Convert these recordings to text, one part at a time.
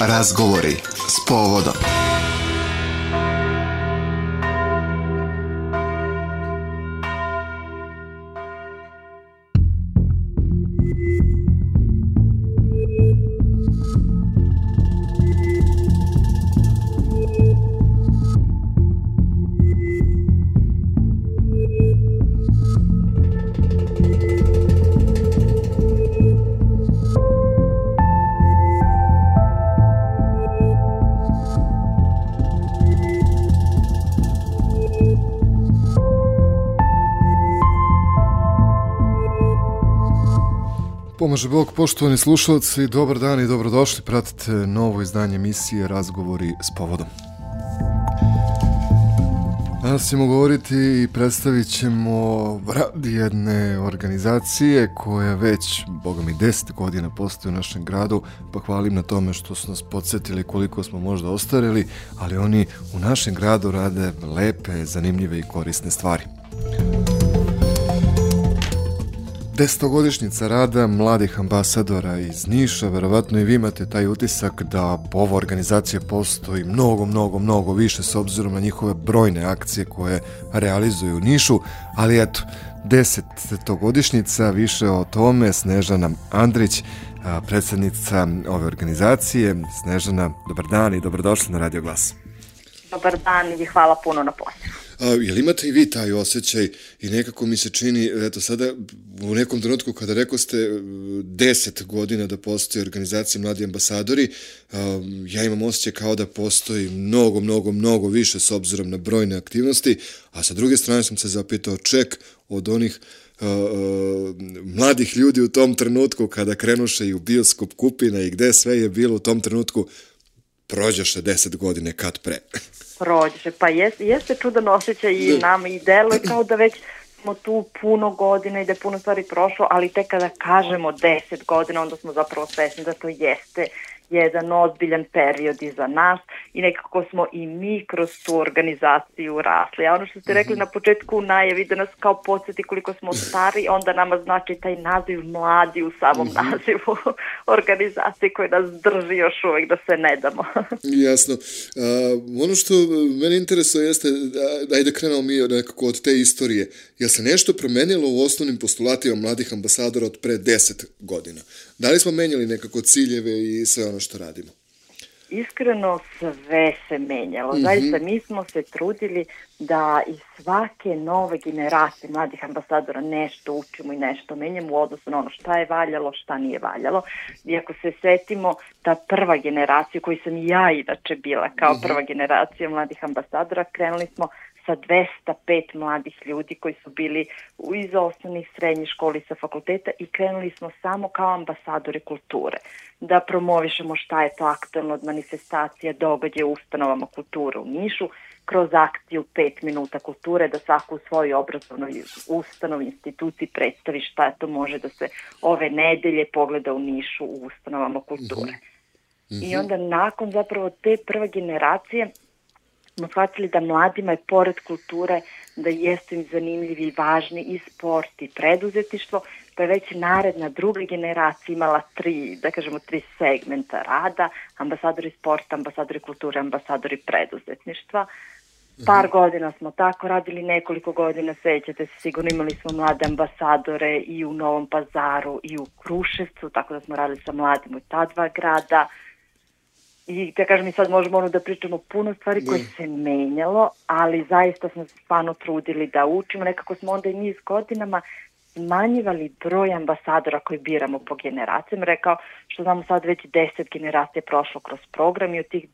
Razgovori s povodom. Pomaže Bog, poštovani slušalci, dobar dan i dobrodošli, pratite novo izdanje emisije Razgovori s povodom. Danas ćemo govoriti i predstavit ćemo rad jedne organizacije koja već, boga mi, 10 godina postoji u našem gradu, pa hvalim na tome što su nas podsjetili koliko smo možda ostarili, ali oni u našem gradu rade lepe, zanimljive i korisne stvari. Desetogodišnjica rada mladih ambasadora iz Niša, verovatno i vi imate taj utisak da ova organizacija postoji mnogo, mnogo, mnogo više s obzirom na njihove brojne akcije koje realizuju u Nišu, ali eto, desetogodišnjica, više o tome, Snežana Andrić, predsednica ove organizacije. Snežana, dobar dan i dobrodošli na Radio Glas. Dobar dan i hvala puno na pozivu. A, jel imate i vi taj osjećaj i nekako mi se čini, eto sada u nekom trenutku kada rekao ste e, deset godina da postoji organizacija Mladi ambasadori, a, ja imam osjećaj kao da postoji mnogo, mnogo, mnogo više s obzirom na brojne aktivnosti, a sa druge strane sam se zapitao ček od onih Uh, uh, mladih ljudi u tom trenutku kada krenuše i u bioskop Kupina i gde sve je bilo u tom trenutku prođeše deset godine kad pre. prođe. Pa jeste, jeste čudan osjećaj i da. nama i delo je kao da već smo tu puno godina i da je puno stvari prošlo, ali tek kada kažemo 10 godina, onda smo zapravo svesni da to jeste jedan ozbiljan period iza nas i nekako smo i mi kroz tu organizaciju rasli. A ono što ste rekli mhm. na početku u najavi da nas kao podsjeti koliko smo stari, onda nama znači taj naziv mladi u samom mhm. nazivu organizacije koje nas drži još uvek da se ne damo. Jasno. A, ono što mene interesuje jeste, ajde krenemo mi nekako od te istorije. Je se nešto promenilo u osnovnim postulatima mladih ambasadora od pre 10 godina? Da li smo menjali nekako ciljeve i sve ono što radimo? Iskreno sve se menjalo. Mm -hmm. Zaista mi smo se trudili da iz svake nove generacije mladih ambasadora nešto učimo i nešto menjamo u odnosu na ono šta je valjalo, šta nije valjalo. I ako se setimo ta prva generacija koju sam ja inače bila kao -hmm. prva generacija mladih ambasadora, krenuli smo sa 205 mladih ljudi koji su bili iz osnovnih srednjih školi sa fakulteta i krenuli smo samo kao ambasadori kulture da promovišemo šta je to aktualno od manifestacija, događaja u ustanovama kulture u Nišu, kroz akciju 5 minuta kulture, da svaku u svojoj obrazovnoj ustanovi, instituciji predstavi šta to može da se ove nedelje pogleda u Nišu u ustanovama kulture. Mm -hmm. I onda nakon zapravo te prve generacije smo shvatili da mladima je pored kulture da jesu im zanimljivi i važni i sport i preduzetištvo, pa je već naredna druga generacija imala tri, da kažemo, tri segmenta rada, ambasadori sporta, ambasadori kulture, ambasadori preduzetništva. Par godina smo tako radili, nekoliko godina sećate se, sigurno imali smo mlade ambasadore i u Novom pazaru i u Kruševcu, tako da smo radili sa mladim u ta dva grada. I da kažem, mi sad možemo ono da pričamo puno stvari koje se menjalo, ali zaista smo se stvarno trudili da učimo. Nekako smo onda i niz godinama smanjivali broj ambasadora koji biramo po generacijama. Rekao što znamo sad već 10 generacija prošlo kroz program i od tih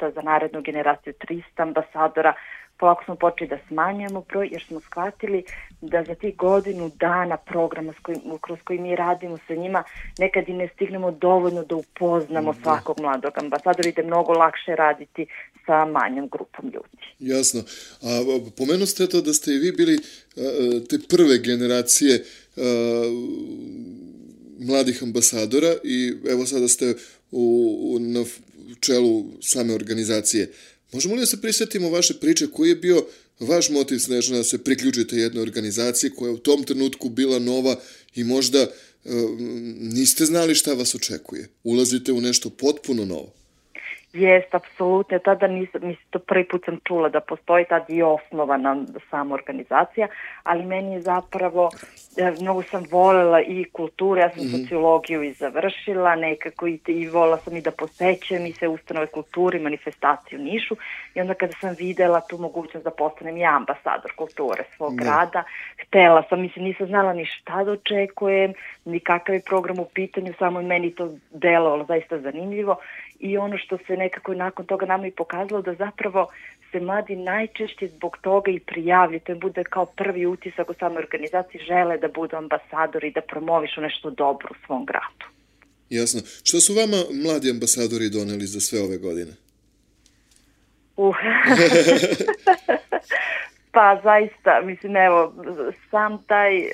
200 za narednu generaciju 300 ambasadora polako smo počeli da smanjujemo broj jer smo shvatili da za tih godinu dana programa s kojim, kroz koji mi radimo sa njima nekad i ne stignemo dovoljno da upoznamo da. svakog mladog ambasadora i da je mnogo lakše raditi sa manjom grupom ljudi. Jasno. A pomenu ste to da ste i vi bili te prve generacije a, mladih ambasadora i evo sada ste u, u, na čelu same organizacije. Možemo li da se prisjetimo vaše priče, koji je bio vaš motiv Snežana da se priključite jednoj organizaciji koja je u tom trenutku bila nova i možda e, niste znali šta vas očekuje. Ulazite u nešto potpuno novo. Jest, apsolutno. Tada nisam, mislim, to prvi put sam čula da postoji tad i osnovana sama organizacija, ali meni je zapravo, mnogo sam volela i kulturu, ja sam mm -hmm. sociologiju i završila, nekako i, i volela sam i da posećujem i sve ustanove kulture i manifestaciju Nišu i onda kada sam videla tu mogućnost da postanem ja ambasador kulture svog mm. grada, htela sam, mislim, nisam znala ni šta da očekujem, ni kakav je program u pitanju, samo meni to delovalo zaista zanimljivo i ono što se nekako nakon toga nama i pokazalo da zapravo se mladi najčešće zbog toga i prijavlju, to im bude kao prvi utisak u samoj organizaciji, žele da budu ambasadori, da promovišu nešto dobro u svom gradu. Jasno. Što su vama mladi ambasadori doneli za sve ove godine? Uh. Pa zaista, mislim, evo, sam taj uh,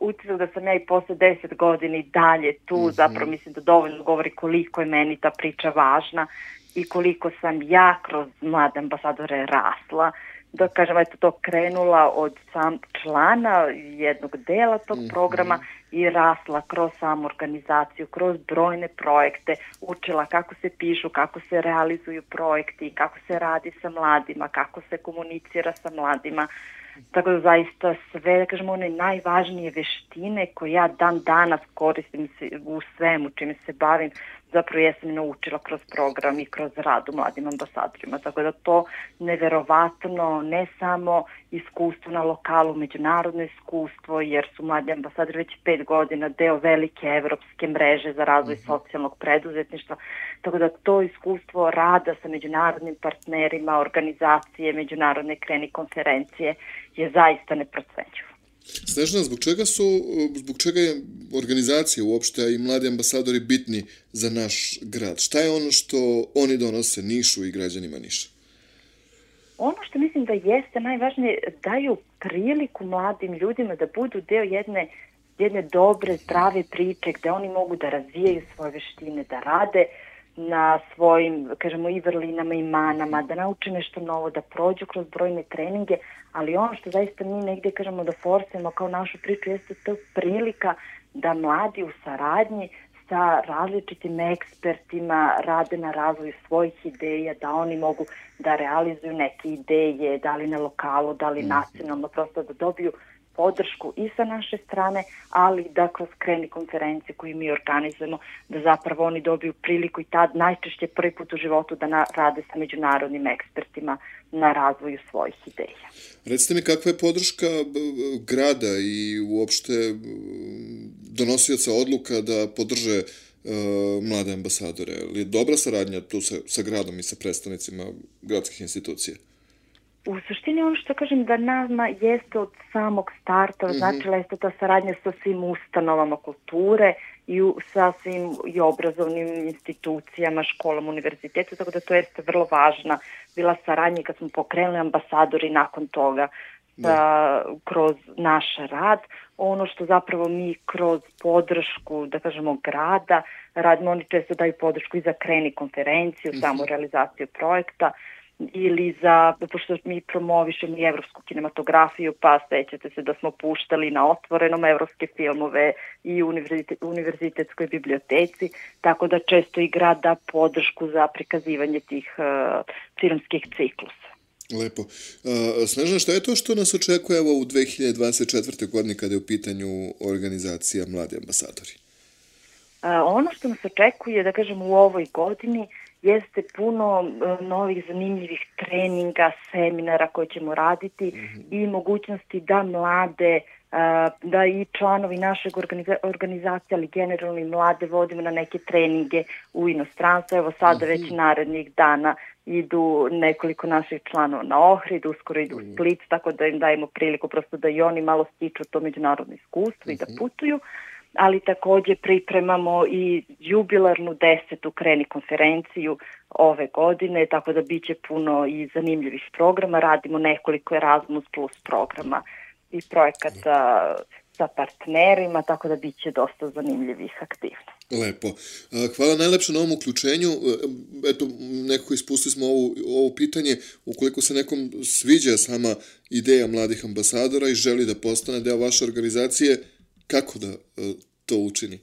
utisak da sam ja i posle deset godina i dalje tu, mm -hmm. zapravo mislim da dovoljno govori koliko je meni ta priča važna i koliko sam ja kroz mlade ambasadore rasla. Da kažem, eto to krenula od sam člana jednog dela tog mm -hmm. programa i rasla kroz samu organizaciju, kroz brojne projekte, učila kako se pišu, kako se realizuju projekti, kako se radi sa mladima, kako se komunicira sa mladima. Tako da zaista sve, da kažemo, one najvažnije veštine koje ja dan danas koristim u svemu čime se bavim, zapravo jesam naučila kroz program i kroz rad u mladim ambasadorima. Tako da to neverovatno, ne samo iskustvo na lokalu, međunarodno iskustvo, jer su mladi ambasadori već pet godina deo velike evropske mreže za razvoj mm -hmm. socijalnog preduzetništva. Tako da to iskustvo rada sa međunarodnim partnerima, organizacije, međunarodne kreni konferencije je zaista neprocenjivo. Snežana, zbog čega su, zbog čega je organizacija uopšte i mladi ambasadori bitni za naš grad? Šta je ono što oni donose Nišu i građanima Niša? Ono što mislim da jeste najvažnije, daju priliku mladim ljudima da budu deo jedne jedne dobre, zdrave priče gde oni mogu da razvijaju svoje veštine, da rade na svojim, kažemo, i vrlinama i manama, da nauče nešto novo, da prođu kroz brojne treninge, ali ono što zaista mi negde, kažemo, da forsujemo kao našu priču jeste to prilika da mladi u saradnji sa različitim ekspertima rade na razvoju svojih ideja, da oni mogu da realizuju neke ideje, da li na lokalu, da li mhm. nacionalno, prosto da dobiju podršku i sa naše strane, ali da kroz kreni konferencije koju mi organizujemo, da zapravo oni dobiju priliku i tad najčešće prvi put u životu da na, rade sa međunarodnim ekspertima na razvoju svojih ideja. Recite mi kakva je podrška grada i uopšte donosioca odluka da podrže uh, mlade ambasadore? Je dobra saradnja tu sa, sa gradom i sa predstavnicima gradskih institucija? U suštini ono što kažem da nama jeste od samog starta, mm -hmm. značila jeste ta saradnja sa svim ustanovama kulture i u, sa svim i obrazovnim institucijama, školama, univerzitetu, tako da to jeste vrlo važna bila saradnja kad smo pokrenuli ambasadori nakon toga da. da. kroz naš rad. Ono što zapravo mi kroz podršku, da kažemo, grada, radimo, oni često daju podršku i za kreni konferenciju, mm -hmm. samu realizaciju projekta, ili za, pošto mi promovišemo i evropsku kinematografiju, pa sećate se da smo puštali na otvorenom evropske filmove i u univerzitetskoj biblioteci, tako da često i grad da podršku za prikazivanje tih uh, filmskih ciklusa. Lepo. Uh, Snežana, šta je to što nas očekuje evo u 2024. godini kada je u pitanju organizacija Mladi ambasadori? Ono što nas očekuje, da kažem, u ovoj godini jeste puno e, novih zanimljivih treninga, seminara koje ćemo raditi mm -hmm. i mogućnosti da mlade da i članovi našeg organiza organizacije, ali generalno i mlade vodimo na neke treninge u inostranstvu. Evo sada mm -hmm. već narednih dana idu nekoliko naših članova na Ohrid, uskoro idu u mhm. Split, tako da im dajemo priliku prosto da i oni malo stiču to međunarodno iskustvo mm -hmm. i da mhm. putuju. Uh, ali takođe pripremamo i jubilarnu desetu kreni konferenciju ove godine, tako da biće puno i zanimljivih programa. Radimo nekoliko Erasmus Plus programa i projekata sa partnerima, tako da biće dosta zanimljivih aktivnosti. Lepo. Hvala najlepše na ovom uključenju. E, eto, nekako ispustili smo ovo, ovo pitanje. Ukoliko se nekom sviđa sama ideja mladih ambasadora i želi da postane deo vaše organizacije, kako da e, to učini?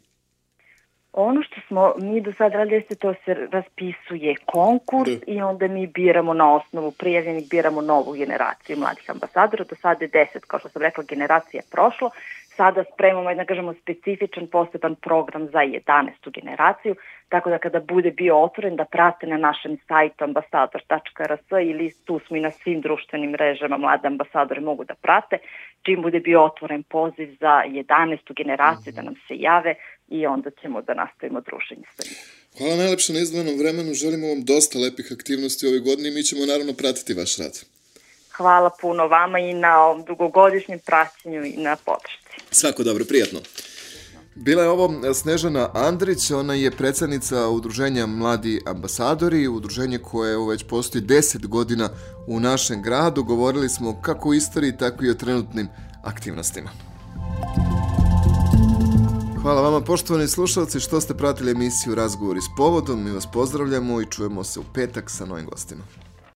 Ono što smo mi do sada radili jeste to se raspisuje konkurs da. i onda mi biramo na osnovu prijavljenih, biramo novu generaciju mladih ambasadora. Do sada je deset, kao što sam rekla, generacija prošlo. Sada spremamo, da kažemo, specifičan poseban program za 11. generaciju, tako da kada bude bio otvoren da prate na našem sajtu ambasador.rs ili tu smo i na svim društvenim mrežama mlade ambasadore mogu da prate, čim bude bio otvoren poziv za 11. generaciju da nam se jave, i onda ćemo da nastavimo druženje sa njim. Hvala najlepše na izdvojenom vremenu, želimo vam dosta lepih aktivnosti ove godine i mi ćemo naravno pratiti vaš rad. Hvala puno vama i na dugogodišnjem praćenju i na podršci. Svako dobro, prijatno. Bila je ovo Snežana Andrić, ona je predsednica udruženja Mladi ambasadori, udruženje koje već postoji 10 godina u našem gradu. Govorili smo kako o istoriji, tako i o trenutnim aktivnostima. Hvala vama poštovani slušalci što ste pratili emisiju Razgovori s povodom. Mi vas pozdravljamo i čujemo se u petak sa novim gostima.